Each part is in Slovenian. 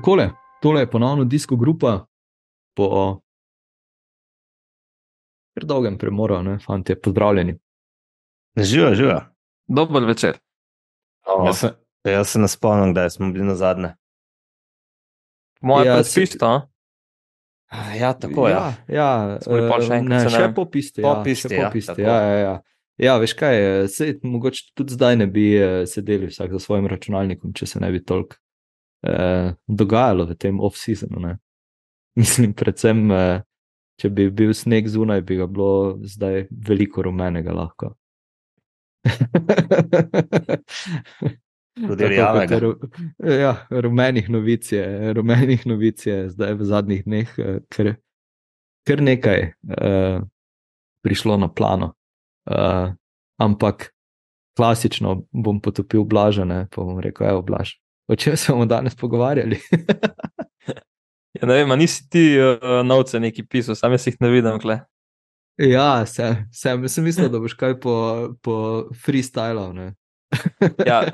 Takole, tole je ponovno disko grupa po kar dolgem premoru, ne, fanti, pozdravljeni. Živa, živa. Dober večer. Oh. Jaz, se, jaz se ne spomnim, kdaj smo bili na zadnje. Moje Ja, ja, predpisto, a? Ja, tako je. Ja. ja, ja še eh, ne, še vem. po pisti. Po ja, pisti, ja, tako. ja, ja, ja. ja, veš kaj, eh, sej, mogoče tudi zdaj ne bi eh, sedeli vsak za svojim računalnikom, če se ne bi toliko eh, dogajalo v tem off-seasonu. ne. Mislim, predvsem, eh, če bi bil sneg zunaj, bi ga bilo zdaj veliko rumenega lahko. Tudi ru- Ja, rumenih novic je, rumenih novic je zdaj v zadnjih dneh eh, kar, kar nekaj uh, prišlo na plano. Uh, ampak klasično bom potopil blažene, pa bom rekel, evo, blaž. O čem se bomo danes pogovarjali? Ja, ne vem, nisi ti uh, novce neki pisal, sam jaz jih ne vidim. Kle. ja, sem, sem, sem mislil, da boš kaj po, po freestylu. ne. Ja,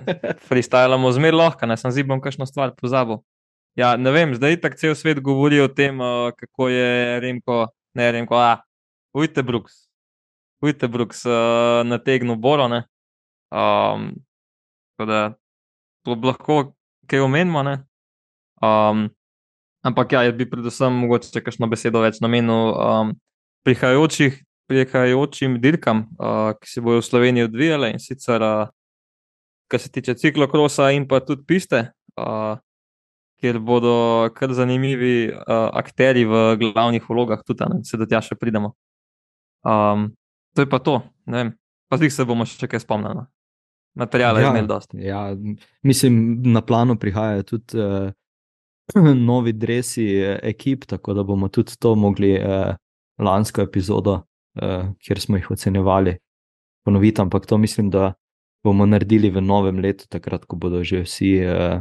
freestylamo zmer lahko, ne sem zibom kakšno stvar pozabil. Ja, ne vem, zdaj tako cel svet govori o tem, uh, kako je Remko, ne Remko, a Ujte Brooks, Ujte Brooks uh, nategnil Boro. ne. Um, da to bi lahko kaj omenimo. ne. Um, ampak ja, jaz bi predvsem mogoče kakšno besedo več namenil um, prihajajočih, prihajajočim dirkam, uh, ki se bodo v Sloveniji odvijale in sicer. Uh, kar se tiče ciklokrosa in pa tudi piste, uh, kjer bodo kar zanimivi uh, akteri v glavnih vlogah, tudi da se do tja še pridemo. Um, to je pa to, ne vem, pa zdaj se bomo še kaj spomnili. Materijala je imel dosti. Ja, mislim, na plano prihajajo tudi uh, novi dresi eh, ekip, tako da bomo tudi to mogli uh, lansko epizodo, uh, kjer smo jih ocenjevali, ponoviti. Ampak to mislim, da bomo naredili v novem letu, takrat, ko bodo že vsi, uh,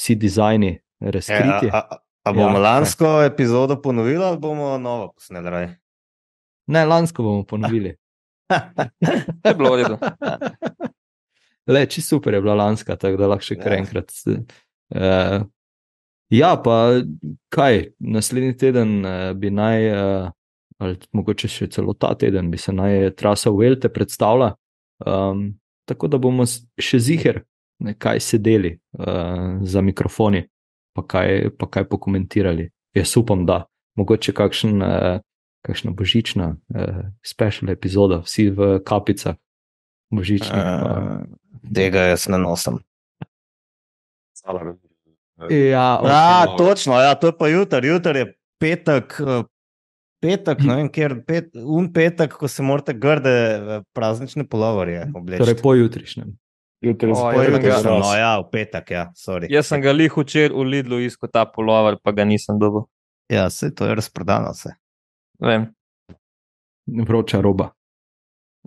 vsi dizajni razkriti. Ja, a, a, a bomo Ja, ja, lansko ja. epizodo ponovili ali bomo novo posneli? raje? Ne, lansko bomo ponovili. Je bilo v redu. Le, čisto super je bila lanska, tako da lahko še kar Ja. enkrat. Uh, ja, pa kaj, naslednji teden uh, bi naj, uh, ali mogoče še celo ta teden, bi se naj trasa Velte predstavila. Um, tako da bomo še ziger, kaj sedeli uh, za mikrofoni, pa kaj, pa kaj pokomentirali. Jaz upam, da mogoče kakšen. Uh, Kakšna božična, uh, special epizoda, vsi v kapicah, božičnih. pa- Uh, tega jaz ne nosim. Ja, Ja, okay. točno, ja, to je pa jutri, jutri je petek. eh, Petek, ne vem, kjer, pet, un petek, ko se morate grde eh, praznične polovarje obleči. torej pojutrišnjem. Jutri O, spoj, jaz sem jutri ga- zraz. No, ja, v petek, ja, sorry. Jaz sem ga lih včeraj v Lidlu iskal ta polover, pa ga nisem dobil. Ja, se to je razprodano vse. Vem, Vroča roba.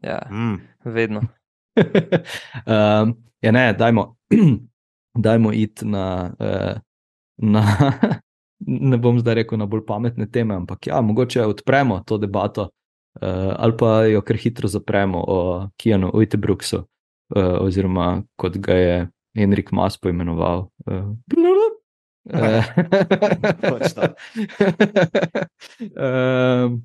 ja, Mm. vedno. Um, ja, ne, dajmo, dajmo iti na, uh, na ne bom zdaj rekel na bolj pametne teme, ampak ja, mogoče odpremo to debato uh, ali pa jo kar hitro zapremo o Kijanu Ujtebrooksu, uh, oziroma kot ga je Henrik Mas poimenoval. Uh, um,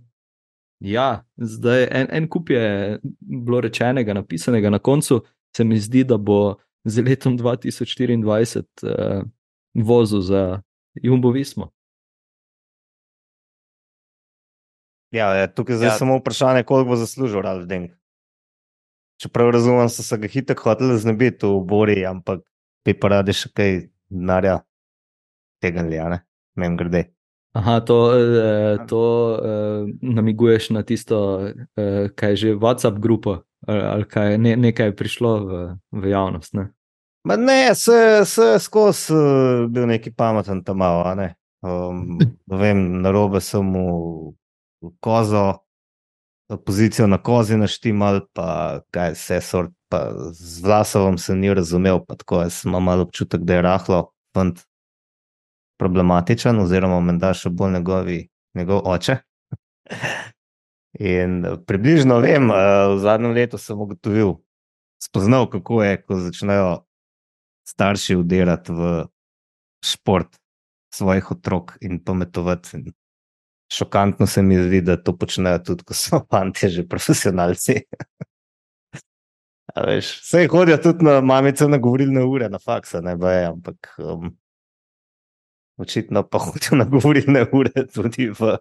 ja, zdaj en, en kup je bilo rečenega, napisanega na koncu. Se mi zdi, da bo z letom 2024 uh, vozil za Jumbo Vismo. Ja, je tukaj zdaj Ja. ja. samo vprašanje, koliko bo zaslužil Ralf Denk. Čeprav razumem, so se ga hitro hoteli znebiti v Bori, ampak bi pa radi še kaj denarja tega ali ne, mem grede. Aha, to, uh, to uh, namiguješ na tisto, uh, kaj je že WhatsApp grupo, ali, ali kaj ne, nekaj je prišlo v, v javnost. Ne? Ma ne, se, se skozi uh, bil neki pameten tam malo, ne. Um, vem, na robe sem mu kozo, pozicijo na kozi naštimal, pa kaj vse sort, pa z Vlasovom se ni razumel, pa tako jaz imam malo občutek, da je rahlo fant problematičen, oziroma menda še bolj njegovi, njegov oče. In eh, približno vem, eh, v zadnjem letu sem ugotovil, spoznal, kako je, ko začnejo starši udirati v šport. svojih otrok in pametovati. In šokantno se mi zdi, da to počnejo tudi, ko so fanti že profesionalci. Vse hodijo tudi na mamice na govorilne ure, na faksa, ne boje, ampak um, očitno pa hodijo na govorilne ure tudi v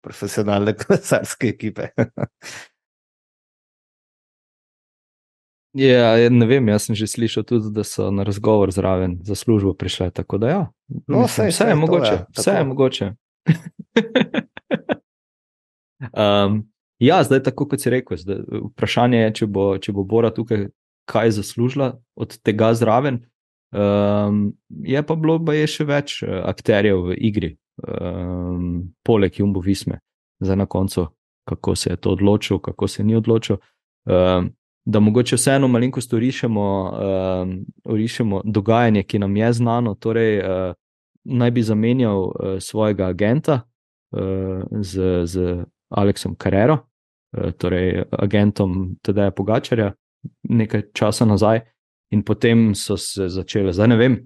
profesionalne kolesarske ekipe. Ja, ja, ne vem, jaz sem že slišal tudi, da so na razgovor zraven za službo prišle. Tako da, ja, No, mislim, saj- vse saj je mogoče. ja, Vse je mogoče. um, ja, zdaj, tako kot si rekel, zdaj, vprašanje je, če bo, če bo Bora tukaj kaj zaslužila od tega zraven. Um, je pa bilo pa je še več eh, akterjev v igri, um, poleg Jumbo Visme, zdaj na koncu, kako se je to odločil, kako se ni odločil. Um, da mogoče vseeno malenkost orišemo, um, orišemo dogajanje, ki nam je znano. Torej, uh, naj bi zamenjal uh, svojega agenta uh, z, z Aleksom Carrero, uh, torej agentom Tedeja Pogačarja, nekaj časa nazaj, in potem so se začele, zdaj ne vem.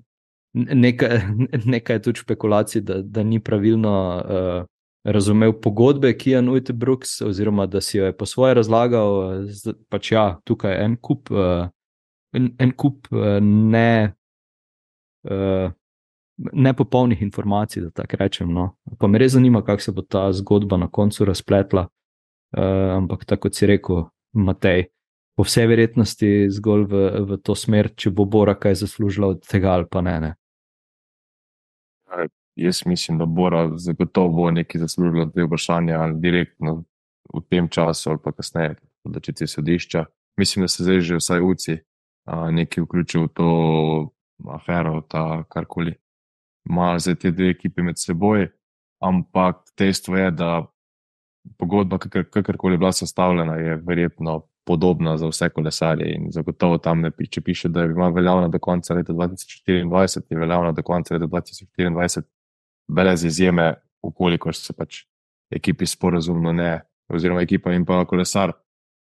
Nekaj, nekaj je tudi špekulacij, da, da ni pravilno uh, razumel pogodbe, ki je Nujte Brooks, oziroma da si jo je po svoje razlagal. eh, Pač ja, tukaj je en kup, uh, en, en kup uh, ne. Uh, Nepopolnih informacij, da tako rečem. No. Pa me res zanima, kako se bo ta zgodba na koncu razpletla. Uh, ampak tako kot si rekel, Matej, po vsej verjetnosti zgolj v, v to smer, če bo Bora kaj zaslužila od tega ali pa ne. ne. Jaz mislim, da Bora zagotovo nekaj zaslužila te vprašanja ali direktno v tem času ali pa kasneje, da če ti sodišča. Mislim, da se zdaj že vsaj UCI nekaj vključil v to afero, ta karkoli. Ima zdaj te dve ekipi med seboj, ampak dejstvo je, da pogodba, kakor- kakorkoli je bila sestavljena, je verjetno podobna za vse kolesarje in zagotovo tam ne piše, piše da ima veljavna do konca leta 2024, je veljavna do konca leta 2024, brez izjeme, ukolikor se pač ekipi sporazumno ne, oziroma ekipa in pa kolesar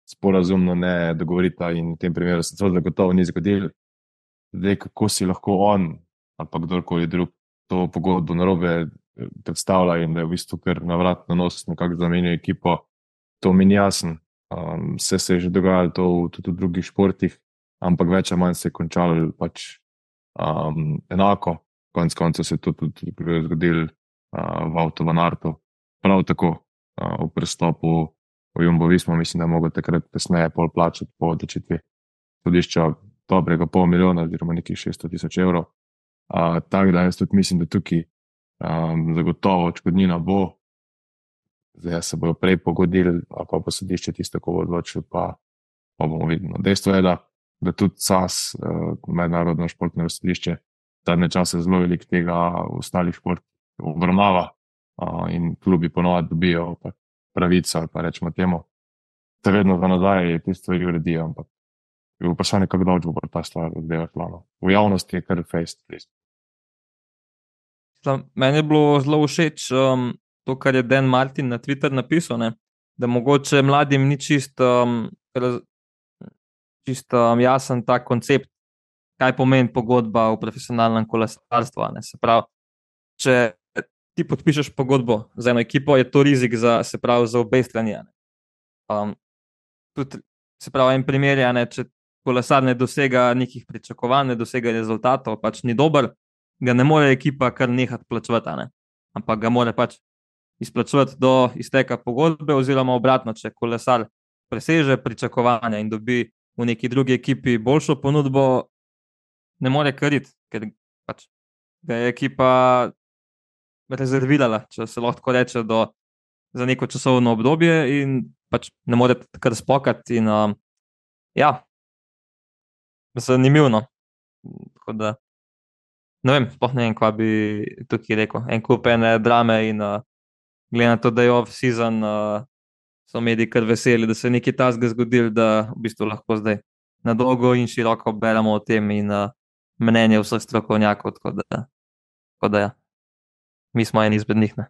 sporazumno ne dogovorita in v tem primeru se to zagotovo ni zgodilo. Zdaj, kako si lahko on ali pa kdorkoli drug to pogodbo narobe eh, predstavlja in da je v bistvu kar na vrat na nos nekako zamenjal ekipo, to mi ni jasno. Um, vse se je že dogajalo to v, tudi v drugih športih, ampak več ali manj se je končalo pač um, enako. Konec koncev se je to tudi tudi zgodilo uh, v Avtu Vanartu. Prav tako uh, v prestopu v Jumbo Vismo, mislim, da mogel takrat kasneje pol plačati po odločitvi sodišča dobrega pol milijona oziroma nekih 600 tisoč evrov. Uh, Tako da jaz tudi mislim, da tukaj um, zagotovo odškodnina bo, zdaj se bojo prej pogodili, ali pa bo sodišče tisto, ko bo odločil, pa, pa bomo videli. No, Dejstvo je, da, da tudi SAS, uh, mednarodno športno sodišče, zadnje čase zelo veliko tega v ostalih športih obravnava in klubi ponovadi dobijo pravico, ali pa rečemo temu, da vedno za nazaj te stvari uredijo, ampak je vprašanje, kako dolgo bo ta stvar oddelala. No. V javnosti je kar. Mislim, Meni je bilo zelo všeč um, to, kar je Dan Martin na Twitter napisal, ne? da mogoče mladim ni čist, um, raz, čist um, jasen ta koncept, kaj pomeni pogodba v profesionalnem kolesarstvu. Se pravi, če ti podpišeš pogodbo z eno ekipo, je to rizik za, se pravi, za obe strani. Um, tudi, se pravi, en primer je, ne, če kolesar ne dosega nekih pričakovanj, ne dosega rezultatov, pač ni dober, ga ne more ekipa kar nehati plačevati, ne. ampak ga mora pač izplačevati do izteka pogodbe, oziroma obratno, če kolesar preseže pričakovanja in dobi v neki drugi ekipi boljšo ponudbo, ne more kariti, ker pač ga je ekipa rezervirala, če se lahko reče, do, za neko časovno obdobje in pač ne more kar spokati. In, um, ja, zanimivo. no. Tako da ne vem, sploh ne vem, kaj bi tukaj rekel. En kup ene drame in uh, glede na to, da je off-season, uh, so mediji kar veseli, da se je nekaj tasga zgodil, da v bistvu lahko zdaj na dolgo in široko beremo o tem in uh, mnenje vseh strokovnjakov. Tako da, tako da ja. mi smo en izmed njih. Ne?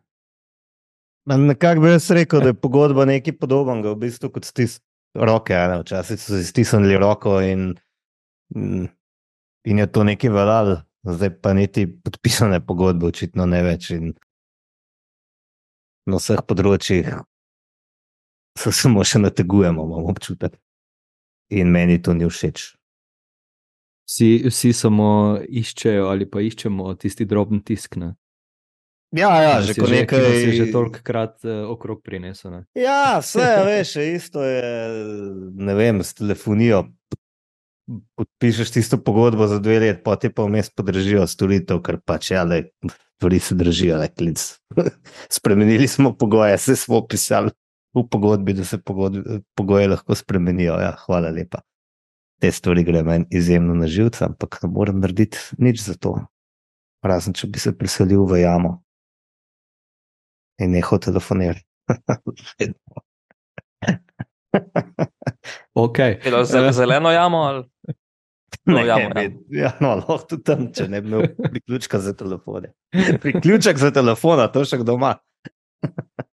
Nekako bi jaz rekel, da je pogodba nekaj podobnega, v bistvu kot stis roke. ne. Včasih so si stisnili roko in, in, in je to nekaj veljalo. zdaj pa niti podpisane pogodbe, očitno ne več. In na vseh področjih se samo še nategujemo, imam občutek. In meni to ni všeč. Vsi, vsi samo iščejo ali pa iščemo tisti drobni tisk. Ne? Ja, ja Ki že si ko ki nekaj. nas je že tolikokrat uh, okrog prinesel. Ne? Ja, vse veš, isto je, ne vem, s telefonijo. Podpišeš tisto pogodbo za dve leti, pa ti pa vmes podržijo storitev, ker pač ja, le, stvari se držijo, le klic. Spremenili smo pogoje, se smo pisali v pogodbi, da se pogodbi, pogoje lahko spremenijo. Ja, hvala lepa. Te stvari gre meni izjemno na živce, ampak ne morem narediti nič za to. Razen, če bi se preselil v jamo in nehal telefonirati. Okay. Je Eh, zeleno jamo ali Ne, jamo, ne, ja, no, lahko tudi tam, če ne bi imel priključka za telefone. Priključek za telefon, to še kdo ima.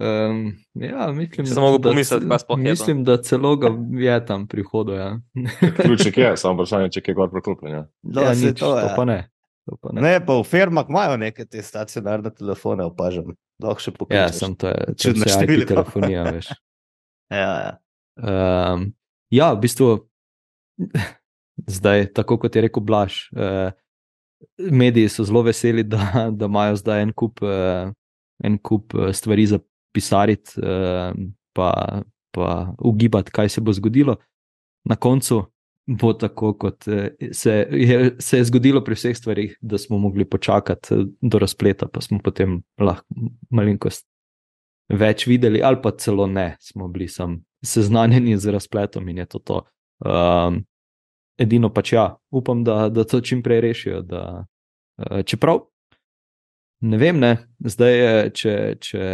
Um, ja, mislim, Sem da- pomisliti, to. Mislim, da celo ga je tam prihodo. Ja. Ključek je, samo vprašanje, če je gor priklopljen. Ja. No, ja, nič, to, ja. to pa ne. To pa ne. Ne, pa v firmah imajo neke te stacionarne telefone, opažam. Lahko še Ja, pokličeš. sem to, vse IT številka. telefonija, veš. Ja, ja. Um, ja, v bistvu, zdaj, tako kot je rekel Blaž, uh, mediji so zelo veseli, da, da imajo zdaj en kup, uh, en kup eh, stvari za pisariti, uh, pa, pa ugibati, kaj se bo zgodilo. Na koncu bo tako, kot se je, se je zgodilo pri vseh stvarih, da smo mogli počakati do razpleta, pa smo potem lahko malenkost več videli, ali pa celo ne, smo bili sam seznanjeni z razpletom in je to to. Um, edino pač ja, upam, da, da to čim prej rešijo. Da, uh, čeprav ne vem, ne, zdaj je, če, če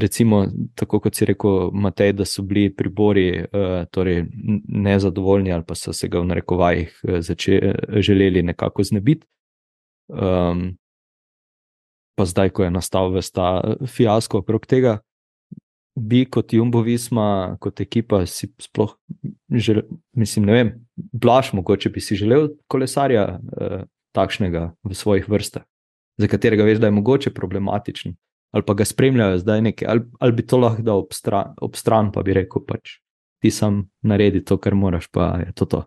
recimo, tako kot si rekel, Matej, da so bili pribori uh, torej nezadovoljni ali pa so se ga v narekovajih eh, zače, želeli nekako znebiti. Um, pa zdaj, ko je nastal ves ta fiasko okrog tega, bi kot Jumbo Visma, kot ekipa, si sploh, žel, mislim, ne vem, blaš, mogoče bi si želel kolesarja eh, takšnega v svojih vrstah, za katerega veš, da je mogoče problematičen, ali pa ga spremljajo zdaj nekaj, ali, ali bi to lahko dal ob, stra, ob stran, pa bi rekel, pač ti sam naredi to, kar moraš, pa je to to.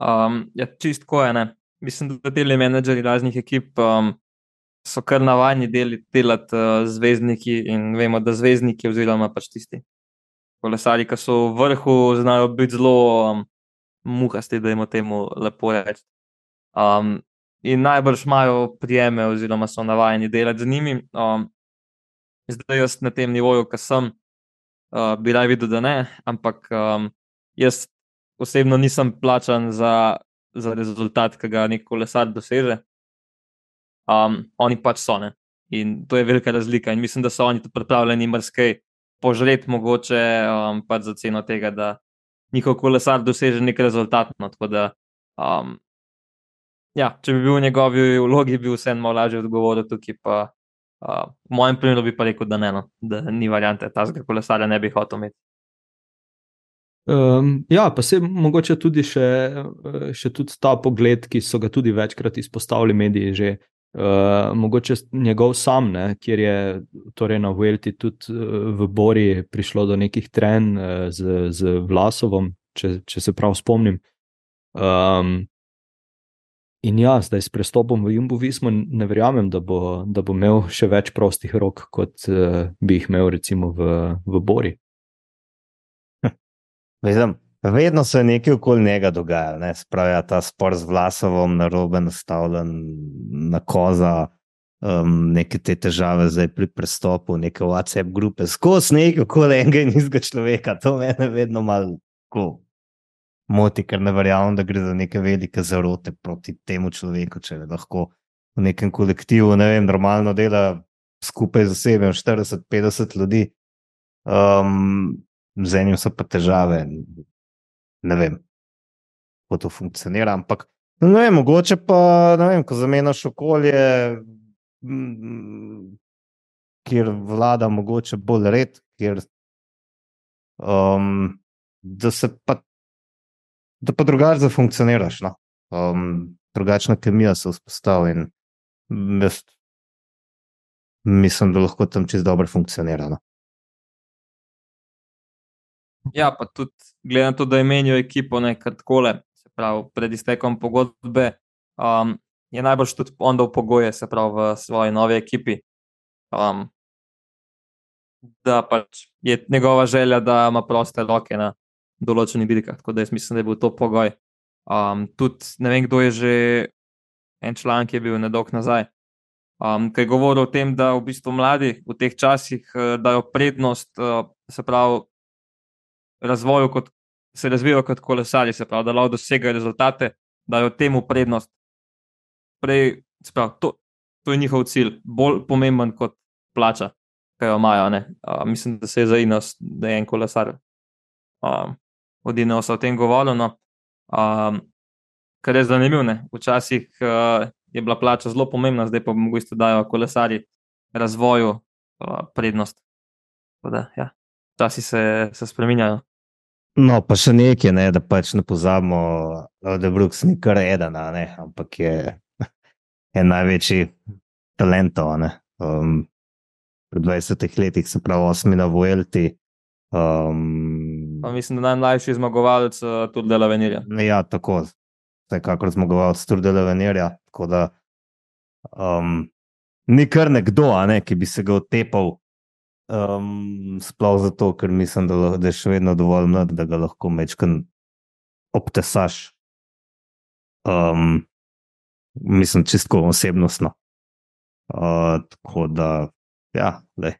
Um, ja, čist ko je. Ne? Mislim, da deli menedžerji raznih ekip um, so kar navadni deli, delati uh, zvezdniki in vemo, da zvezdniki, oziroma pač tisti kolesari, ki so v vrhu, znajo biti zelo um, muhasti, da jim temu lepo reči. Um, in najbrž imajo prijeme, oziroma so navajeni delati z njimi. Um, zdaj, jaz na tem nivoju, ki sem, uh, bi rad videl, da ne, ampak um, jaz osebno nisem plačan za, za rezultat, ki ga nek kolesar doseže. Um, oni pač so ne. In to je velika razlika. In mislim, da so oni tudi pripravljeni marsikaj požreti, mogoče um, pač za ceno tega, da njihov kolesar doseže nek rezultat. No, tako da, um, ja, če bi bil v njegovi vlogi, bi vseeno malo lažje odgovoril tukaj. Pa, uh, v mojem primeru bi pa rekel, da ne, no, da ni variante, ta zgolj kolesarja ne bi hotel imeti. Um, ja, pa se mogoče tudi še, eh, še tudi ta pogled, ki so ga tudi večkrat izpostavili mediji, že uh, mogoče njegov sam, ne, kjer je torej na Vuelti tudi uh, v Bori prišlo do nekih tren uh, z, z Vlasovom, če, če se prav spomnim. Um, in ja, zdaj s prestopom v Jumbo Vismo ne verjamem, da bo, da bo imel še več prostih rok, kot uh, bi jih imel recimo v, v Bori. Vem, vedno se je nekaj okoli njega dogajalo. Ne? Spravi ja, ta spor z Vlasovom, na robe nastavljen na koza, um, neke te težave zdaj pri prestopu, neke WhatsApp grupe, skozi nekaj okoli enega in istega človeka. To me vedno malo moti, ker ne verjamem, da gre za neke velike zarote proti temu človeku, če je lahko v nekem kolektivu, ne vem, normalno dela skupaj z osebjem 40-50 ljudi. Um, z enim so pa težave, ne vem, kako to funkcionira. Ampak, ne vem, mogoče pa, ne vem, ko zamenjaš okolje, mm, kjer vlada mogoče bolj red, kjer um, da se pa, da pa drugače zafunkcioniraš. No? Um, drugačna kemija se vzpostavlja in jaz mislim, da lahko tam čez dobro funkcionira. No. Ja, pa tudi glede na to, da imenijo ekipo nekaj takole, se pravi, pred iztekom pogodbe, um, je najbolj tudi on dal pogoje, se pravi, v svoji novi ekipi. Um, da pač je njegova želja, da ima proste roke na določenih dirkah. Tako da jaz mislim, da je bil to pogoj. Um, tudi ne vem, kdo je že en članek, ki je bil nedolg nazaj. Um, Kaj govori o tem, da v bistvu mladi v teh časih uh, dajo prednost, uh, se pravi, razvoju, kot se razvijajo kot kolesari, se pravi, da lahko dosegajo rezultate, dajo temu prednost. Prej, pravi, to, to je njihov cilj, bolj pomemben kot plača, ki jo imajo. Uh, mislim, da se je za inos, da je en kolesar. Um, Odine so o tem govorili. No. Um, kar je zanimivo, včasih uh, je bila plača zelo pomembna, zdaj pa mogoče dajo kolesari razvoju uh, prednost. Da, ja. Časi se, se spremenjajo. No, pa še nekaj, ne, da pač ne pozabimo, da je Brooks ni kar eden, ne, ampak je, je največji talent. Um, pri 20 letih, se pravi, osmi na Vuelti. Um, mislim, da je najmlajši zmagovalec uh, tudi Delavenirja. Ja, tako, vsekakor zmagovalec tudi Delavenirja. Tako da um, ni kar nekdo, ne, ki bi se ga otepal Um, sploh zato, ker mislim, da, da je še vedno dovolj mlad, da ga lahko mečkam obtesaš. Um, mislim, čisto osebnostno. Uh, tako da, ja, lej.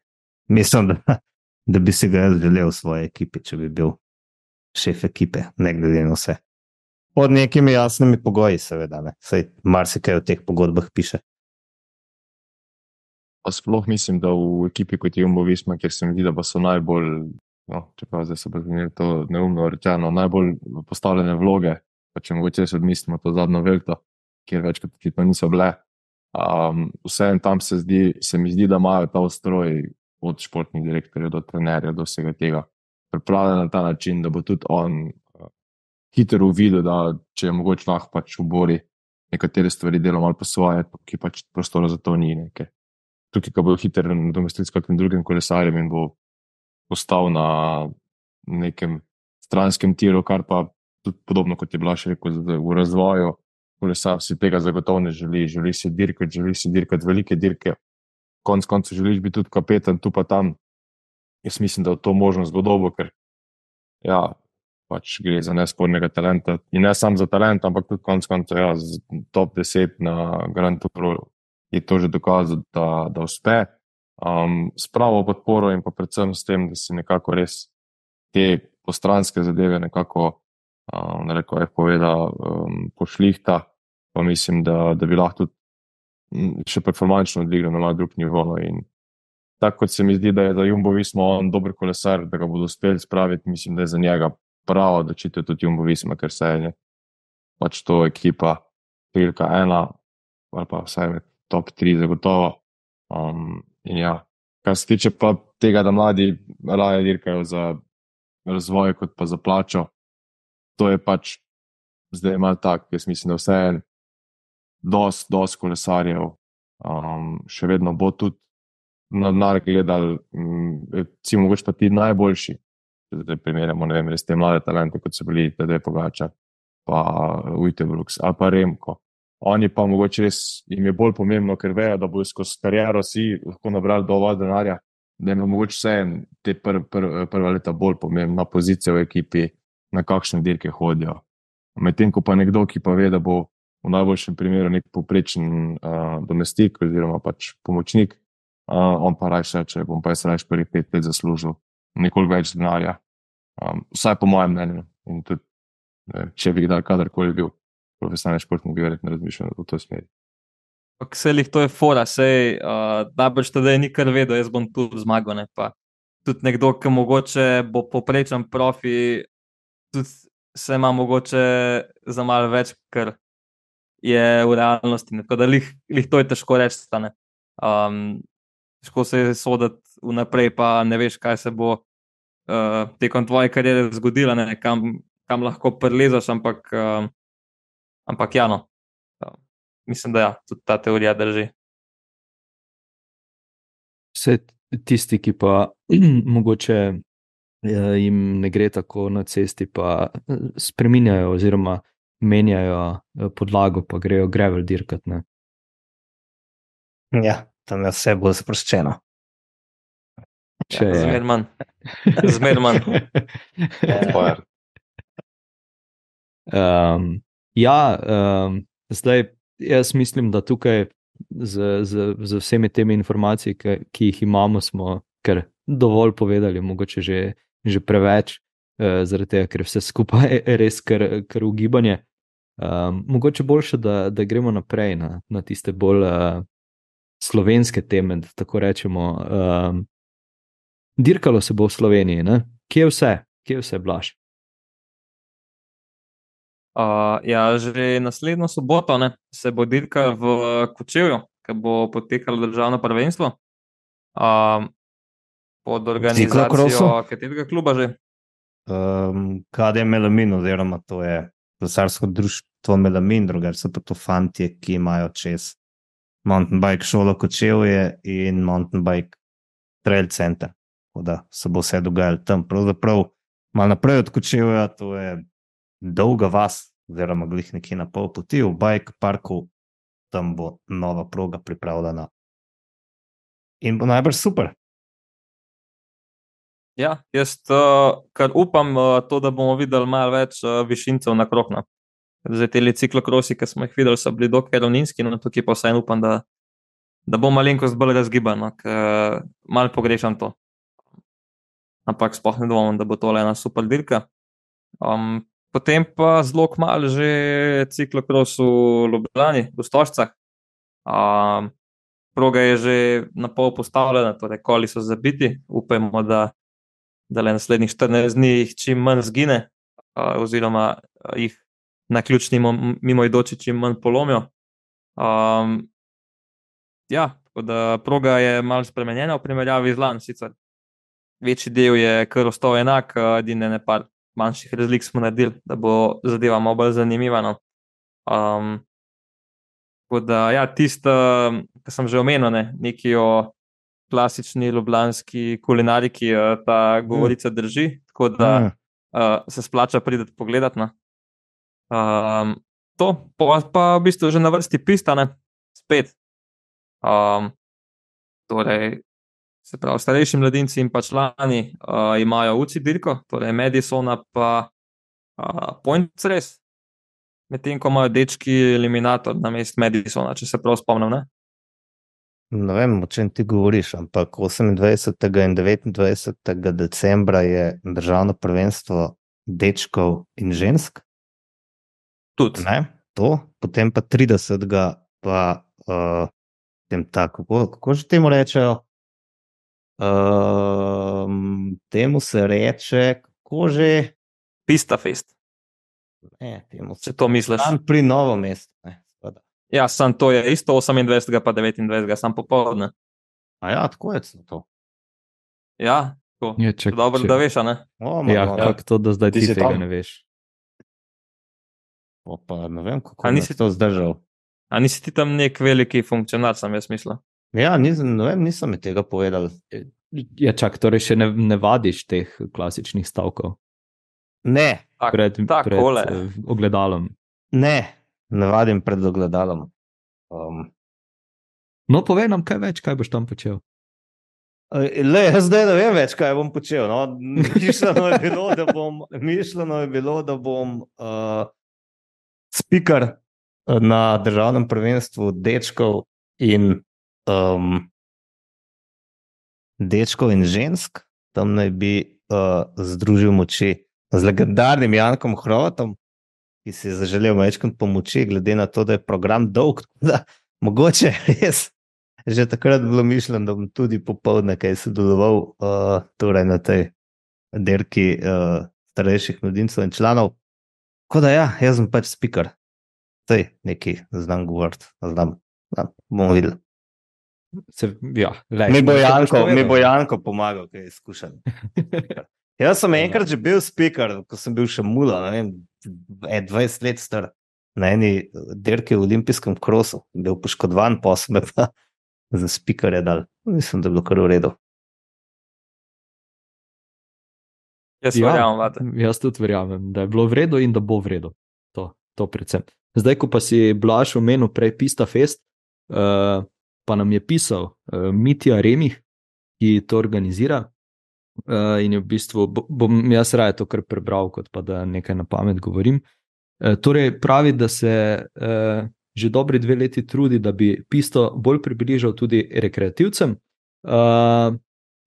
mislim, da, da bi si ga jaz želel v svoji ekipi, če bi bil šef ekipe, ne glede na vse. Pod nekimi jasnimi pogoji, seveda, ne. Sej marsikaj v teh pogodbah piše. Pa sploh mislim, da v ekipi kot je Jumbo Visma, kjer se mi zdi, da so najbolj, no, čeprav zdaj bo zmenilo to neumno rečeno, najbolj postavljene vloge, pa če mogoče se odmislimo to zadnjo velto, kjer večkrat očitno niso bile. Um, vse en tam se, zdi, se mi zdi, da imajo ta ustroj od športnih direktorjev do trenerja, do vsega tega, pripravljen na ta način, da bo tudi on uh, hitro uvidel, da če je mogoče lahko pač v bori nekatere stvari delal malo po svoje, ki pač prostora za to ni nekaj tukaj, ko bo hiter nadomestil s kakim drugim kolesarjem in bo postal na nekem stranskem tiru, kar pa tudi podobno kot je bila še rekel v razvoju. Kolesar si tega zagotovo ne želi, želi si dirkati, želi si dirkati velike dirke. Konec koncev želiš biti tudi kapetan, tu pa tam. Jaz mislim, da je to možno zgodobo, ker ja, pač gre za nespornega talenta. In ne samo za talent, ampak tudi konec koncev ja, top 10 na Grand Touru je to že dokazal, da, da uspe. Um, s pravo podporo in pa predvsem s tem, da se nekako res te postranske zadeve nekako, um, ne reko, je povedal, um, pošlihta, pa mislim, da, da bi lahko tudi še performančno dvignil na drug nivo. In tako kot se mi zdi, da je za Jumbo Visma on dober kolesar, da ga bodo uspeli spraviti, mislim, da je za njega pravo, da čite tudi Jumbo Visma, ker se je pač to ekipa, številka ena, ali pa vsaj med top 3, zagotovo. Um, ja. Kar se tiče pa tega, da mladi raje dirkajo za razvoj, kot pa za plačo, to je pač zdaj malo tako. Jaz mislim, da vse je dosti, dosti kolesarjev, um, še vedno bo tudi na denar gledal, um, recimo, mogoče pa ti najboljši. Zdaj primerjamo, ne vem, res te mlade talente, kot so bili TD Pogača, pa Ujtebrooks ali pa Remko. Oni pa mogoče res jim je bolj pomembno, ker vejo, da bodo skozi kariero vsi lahko nabrali dovolj denarja, da jim je mogoče vse te pr, pr, prva leta bolj pomembna pozicija v ekipi, na kakšne dirke hodijo. Medtem ko pa nekdo, ki pa ve, da bo v najboljšem primeru nek poprečen uh, domestik oziroma pač pomočnik, uh, on pa raje reče, bom pa jaz raje prvih pet let zaslužil nekoliko več denarja. Um, vsaj po mojem mnenju. In tudi, ne, če bi kdaj kadarkoli bil profesionalni športnik bi verjetno razmišljal v to smer. Vse jih to je fora, sej uh, najbrž tedaj ni kar vedel, jaz bom tu zmagal. Ne, tudi nekdo, ki mogoče bo poprečen profi, tudi se ima mogoče za malo več, ker je v realnosti. Ne. Tako da jih, jih to je težko reči. Um, težko se je soditi vnaprej, pa ne veš, kaj se bo uh, tekom tvoje kariere zgodilo, kam, kam lahko prelezaš. Ampak uh, Ampak ja, no, uh, mislim, da ja, tudi ta teorija drži. Vse tisti, ki pa mogoče eh, jim ne gre tako na cesti, pa eh, spremenjajo oziroma menjajo eh, podlago, pa grejo gravel dirkat. Ne. Ja, tam je vse bolj sproščeno. Če Ja, je. Zmer manj. Zmer manj. Um, ja, um, zdaj jaz mislim, da tukaj z, z, z vsemi temi informacijami, ki, ki jih imamo, smo kar dovolj povedali, mogoče že, že preveč, uh, zaradi tega, ker je vse skupaj res kar, kar ugibanje. Um, mogoče boljše, da, da gremo naprej na, na tiste bolj uh, slovenske teme, da tako rečemo. Um, dirkalo se bo v Sloveniji, ne? kje je vse, kje je vse blaš. Uh, ja, že naslednjo soboto ne, se bo dirkal v Kočevju, ki bo potekalo državno prvenstvo. Um, pod organizacijo katerega kluba že? Um, KD Melamin, oziroma to je kolesarsko društvo Melamin, drugače so pa to fanti, ki imajo čez mountain bike šolo Kočevje in mountain bike trail center. Tako da se bo vse dogajalo tam. Pravzaprav malo naprej od Kočevja, to je dolga vas, oziroma glih nekje na pol poti v bike parku, tam bo nova proga pripravljena. In bo najbrž super. Ja, jaz uh, kar upam, uh, to, da bomo videli malo več uh, višincev na krokna. Zdaj, te ciklokrosi, ki smo jih videli, so bili dokaj ravninski, no tukaj pa vseeno upam, da, da bo malenkost bolj razgibano, ker malo pogrešam to. Ampak sploh ne dvomim, da bo to ena super dirka. Um, potem pa zelo kmalo že ciklokros v Ljubljani, v Stožcah. Um, proga je že na pol postavljena, torej koli so zabiti, upajmo, da da le naslednjih 14 dni jih čim manj zgine, uh, oziroma jih na ključni mimoidoči čim manj polomijo. Um, ja, tako da proga je malo spremenjena v primerjavi z lani. Sicer večji del je kar ostal enak, edine ne par manjših razlik smo naredili, da bo zadeva malo bolj zanimiva. No. Um, tako da, ja, tisto, kar sem že omenil, ne, nekaj o klasični ljubljanski kulinariki, eh, ta govorica drži, tako da Mm. uh, se splača priti pogledat. No. Um, to pa, pa v bistvu že na vrsti pistane, spet. Um, torej, se pravi, starejši mladinci in pa člani uh, imajo UCI dirko, torej Medisona pa uh, Point Res, medtem ko imajo dečki eliminator na mest Medisona, če se prav spomnim. Ne? Ne vem, o čem ti govoriš, ampak 28. in 29. decembra je državno prvenstvo dečkov in žensk. Tudi. Ne? To, potem pa 30. pa uh, tem tako, kako, kako že temu rečejo? Um, temu se reče, kako že. Pista fest, Ne, temu se če to misliš. dan pri novo mestu. Ne, seveda. Ja, sam to je isto 28. pa 29. sam popoldne. A ja, tako je to. Ja, tako. Ja, če, Dobro, če, da veš, a ne. O, Ja, malo, kako to, da zdaj Ti ti si tega tam? ne veš. O, pa ne vem, kako A nisi- to zdržal. A nisi ti tam nek veliki funkcionar, sem jaz mislil. Ja, nisem, ne vem, nisem mi tega povedal. Ja, čak, torej še ne, ne vadiš teh klasičnih stavkov Ne, Tak, pred, pred takole. eh, ogledalom. ne, ne vadim pred ogledalom. Um, No, povej nam kaj več, kaj boš tam počel. Le, jaz zdaj ne vem več, kaj bom počel. No. Mišljeno, je bilo, da bom, mišljeno je bilo, da bom uh, speaker na državnem prvenstvu dečkov in, um, dečkov in žensk. Tam naj bi uh, združil moči z legendarnim Jankom Hrovatom, ki si je zaželel večkrat pomoči, glede na to, da je program dolg. Da, mogoče res. Že takrat bilo mišljeno, da bom tudi popoldne kaj sodeloval uh, torej na tej dirki uh, starejših mladincev in članov. Tako da, ja, jaz sem pač speaker. Tej neki znam govoriti, znam, znam, bomo videli. Se, ja, lej, Mi bo Janko, mi bo Janko pomagal, kaj je izkušen. Jaz sem enkrat že bil speaker, ko sem bil še mula, ne vem, e, 20 let star. na eni dirki v olimpijskem krosu, bil poškodovan, pa sem pa za spikare dal. Mislim, da je bilo kar v redu. Jaz Ja. verjamem, vate. Jaz tudi verjamem, da je bilo v redu in da bo v redu. To, to predvsem. Zdaj, ko pa si Blaž omenil prej Pista Fest, uh, pa nam je pisal uh, Mitja Remih, ki to organizira. Uh, in v bistvu, bo- bom jaz raje to kar prebral, kot pa da nekaj na pamet govorim. Uh, torej, pravi, da se uh, že dobri dve leti trudi, da bi pisto bolj približal tudi rekreativcem. Uh,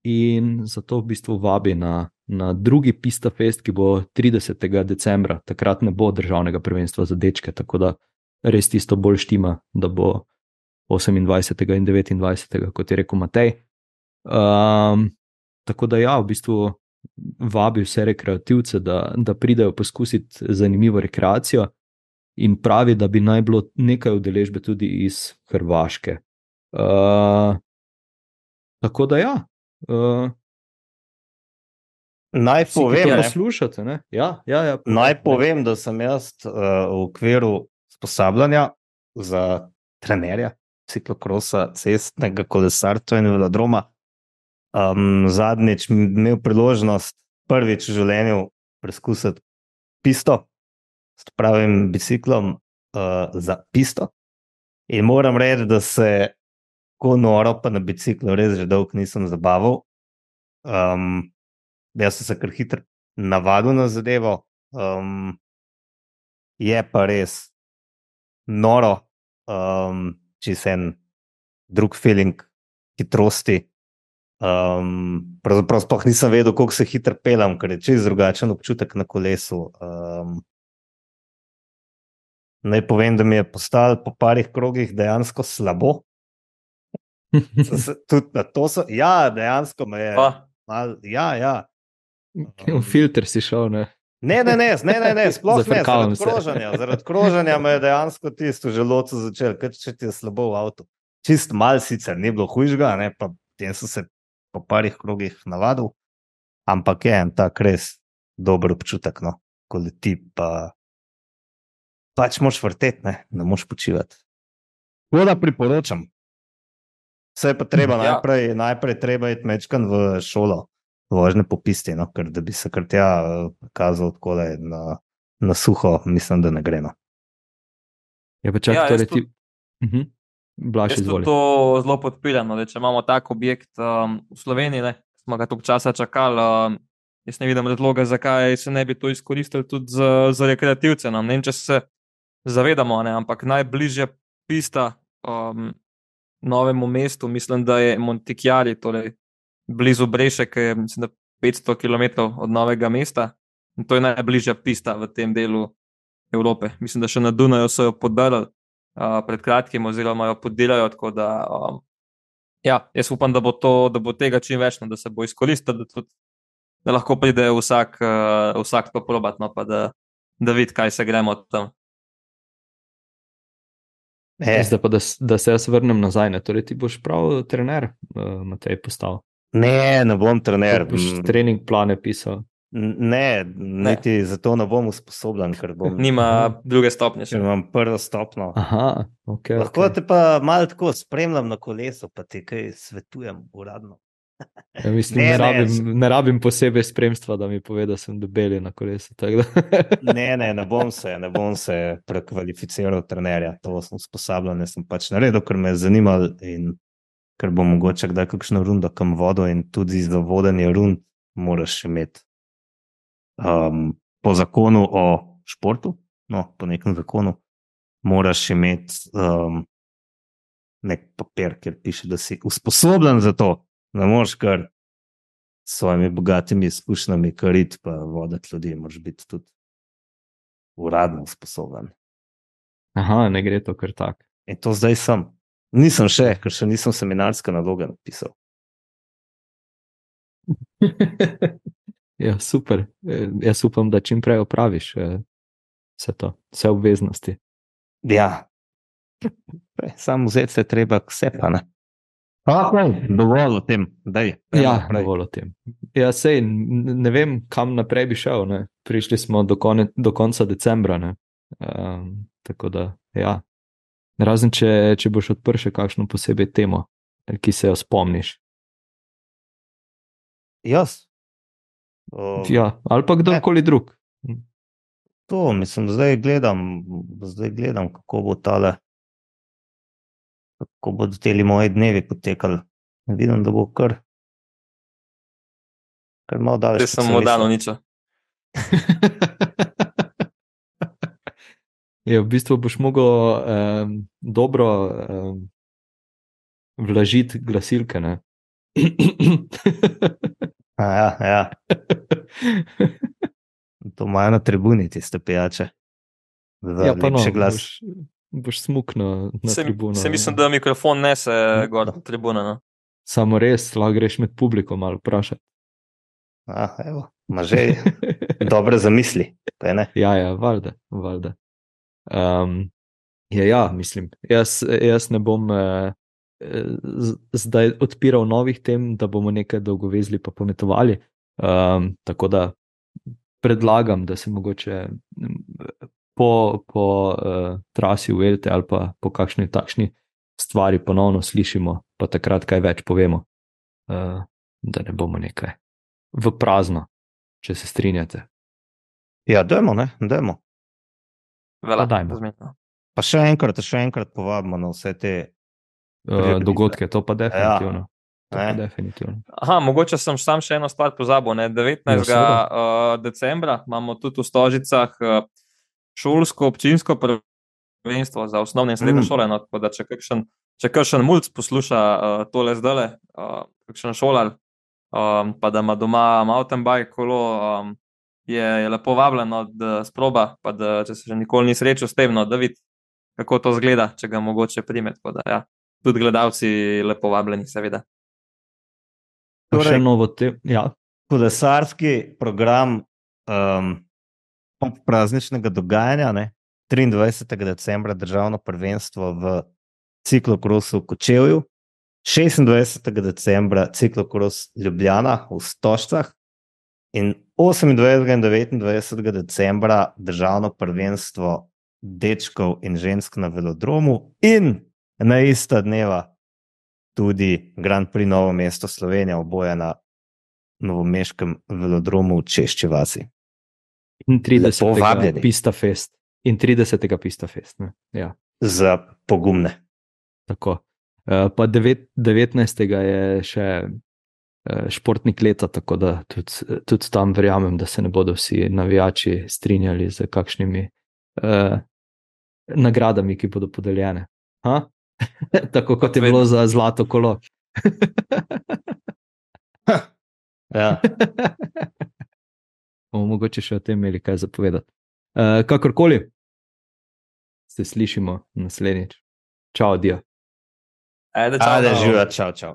in zato v bistvu vabi na, na drugi Pista Fest, ki bo 30. decembra. Takrat ne bo državnega prvenstva za dečke, tako da res tisto bolj štima, da bo 28. in 29. kot je rekel Matej. Um, tako da ja, v bistvu vabi vse rekreativce, da, da pridejo poskusiti zanimivo rekreacijo. In pravi, da bi naj bilo nekaj udeležbe tudi iz Hrvaške. Uh, tako da, ja, uh, Naj povem, ne, poslušate. Ne? Ja, ja, ja, naj povem, da sem jaz uh, v okviru usposabljanja za trenerja ciklokrosa, cestnega kolesarstva in velodroma um, zadnjič imel priložnost prvič v življenju preizkusiti pisto s pravim biciklom uh, za pisto. In moram reči, da se tako noro, pa na biciklu res že dolgo nisem zabaval. Um, jaz sem se kar hitro navadil na zadevo. Um, je pa res noro, um, če se en drug feeling hitrosti. Um, pravzaprav sploh nisem vedel, kako se hitro pelem, ker je čez drugačen občutek na kolesu. Um, naj povem, da mi je postalo po parih krogih dejansko slabo. Se Tudi na to so, ja, dejansko me je. Mal, ja, ja. V filter si šel, ne. Ne, ne, ne, ne, ne, ne sploh ne. Zaradi kroženja, zaradi kroženja me je dejansko tisto želodce začel, ker če ti je slabo v avtu. Čist mal sicer ni bilo hujžga, ne, pa tem sem se po parih krogih navadil, ampak je en tak res dober občutek, no, ko leti pa pač moš vrteti, ne, ne moš počivati. Tako da priporočam. Vse je pa treba Ja. najprej, najprej treba iti mečkan v šolo, vožnje po pisti, no, ker da bi se kar tja eh, kazal tako na, na suho, mislim, da ne gre. No. Je pa čak, Ja, ja, torej ti. tudi- Mhm. Blaž, Jaz tudi izvoli. to zelo podpiram. No, če imamo tak objekt um, v Sloveniji, ne, smo ga toliko časa čakali. Um, jaz ne vidim razloga, zakaj se ne bi to izkoristili tudi za, za rekreativce. No. Ne vem, če se zavedamo, ne, ampak najbližja pista um, novemu mestu, mislim, da je Montikjari, torej blizu Breše, ki je mislim, da 500 km od novega mesta. In to je najbližja pista v tem delu Evrope. Mislim, da še na Dunaju so jo podarili uh, pred kratkim, oziroma jo podirajo. Tako da, um, ja, jaz upam, da bo, to, da bo tega čim več, no, da se bo izkoristil, da, tudi, da lahko pride vsak, uh, vsak to probat, no, pa da, da vidi, kaj se gremo tam. E, Zdaj pa, da, da se jaz vrnem nazaj. Ne? Torej, ti boš prav trener, uh, Matej, postal. Ne, ne bom trener. Boš trening plane pisal. Ne, niti ne. zato ne bom usposobljen, ker, bom, Nima druge stopnje. Še. imam prvo stopno. Aha, okay, Lahko okay. te pa malo tako spremljam na kolesu, pa ti kaj svetujem uradno. Ja, mislim, Ne, ne, ne, ne, rabim, s- ne rabim posebej spremstva, da mi pove, da sem debel na kolesu. tako da. Ne, ne, ne bom se, ne bom se prekvalificiral trenerja, to sem usposabljen, sem pač naredil, ker me je zanimalo in ker bo mogoče kdaj kakšno rundo kam vodo in tudi za vodenje rund moraš imeti um, po zakonu o športu, no, po nekem zakonu, moraš imeti um, nek papir, kjer piše, da si usposobljen za to. Ne moreš kar s svojimi bogatimi izkušnjami kariti, pa voditi ljudi, moraš biti tudi uradno sposoben. Aha, ne gre to kar tako. In to zdaj sem. Nisem še, ker še nisem seminarske naloge napisal. ja, super. Eh, Jaz upam, da čim prej opraviš eh, vse to, vse obveznosti. Ja, samo vzeti se treba k sebi. Okay, dovolj o tem, da je. Ja, dovolj o tem. Ja, sej, ne vem, kam naprej bi šel. Ne. Prišli smo do, kone, do konca decembra. Ne. Um, tako da, ja. Razen če, če boš odprl še kakšno posebej temo, ki se jo spomniš. Jaz. O, Ja, ali pa kdorkoli drug. To, mislim, zdaj gledam, zdaj gledam, kako bo tale, kako bodo ti moji dnevi potekali. Vidim, da bo kar, kar malo daleč. Te sem mu dal nič. Je, v bistvu boš mogel um, dobro um, vlažiti glasilke. ne. Ja, ja, to imajo na tribuni, tiste pijače. Za ja, pa no, lepši glas. boš, boš smuknil na Se, tribuno. se mislim, da mikrofon nese Ja. gor na tribuno. No. Samo res, lahko greš med publiko malo vprašati. A, evo, ima že dobre zamisli. ne? Ja, ja, valjda. valjda. Um, ja, ja, mislim, jaz, jaz ne bom eh, zdaj odpiral novih tem, da bomo nekaj dolgovezli pa pometovali. Um, tako da predlagam, da se mogoče po, po uh, trasi v Elte ali pa po kakšni takšni stvari ponovno slišimo, pa takrat kaj več povemo, uh, da ne bomo nekaj v prazno, če se strinjate. Ja, dajmo, ne, dajmo. Vela, Pa. Pa še enkrat, še enkrat povabimo na vse te. Uh, dogodke, to pa definitivno. Ja. Pa definitivno. Aha, mogoče sem sam še eno stvar pozabil. Ne? 19. Ja, uh, decembra imamo tudi v Stožicah uh, šolsko občinsko prvenstvo za osnovne in srednje Mm. šole. No? Tako da če kakšen, če kakšen mulj posluša uh, tole zdaj, uh, kakšen šolar, um, pa da ima doma mountain bike kolo, um, je, je lepo vabljeno, da sproba, pa da če se že nikoli ni srečal s tem, no, da vidi, kako to zgleda, če ga mogoče prime. Tako Da, ja. Tudi gledalci lepo vabljeni, seveda. Pa Torej- še novo te. Ja, kolesarski program um, prazničnega dogajanja. Ne? 23. decembra državno prvenstvo v ciklokrosu v Kočevju, 26. decembra ciklokros Ljubljana v Stošcah in 28. in 29. decembra državno prvenstvo dečkov in žensk na velodromu in na ista dneva tudi Grand Prix Novo mesto Slovenija, oboje na novomeškem velodromu v Češči vasi. in 30. Lepo vabljeni. Pista Fest. In 30. Pista Fest. Ne? Ja, Za pogumne. tako. Uh, pa devet, 19. je še športnik leta, tako da tudi, tudi tam verjamem, da se ne bodo vsi navijači strinjali z kakšnimi uh, nagradami, ki bodo podeljene. Tako kot je bilo za zlato kolo. Ja. bomo mogoče še o tem imeli kaj zapovedati. Uh, kakorkoli, se slišimo naslednjič. Čau, Dio. Ajde, čau, Ajde, čau. živa, čau, čau.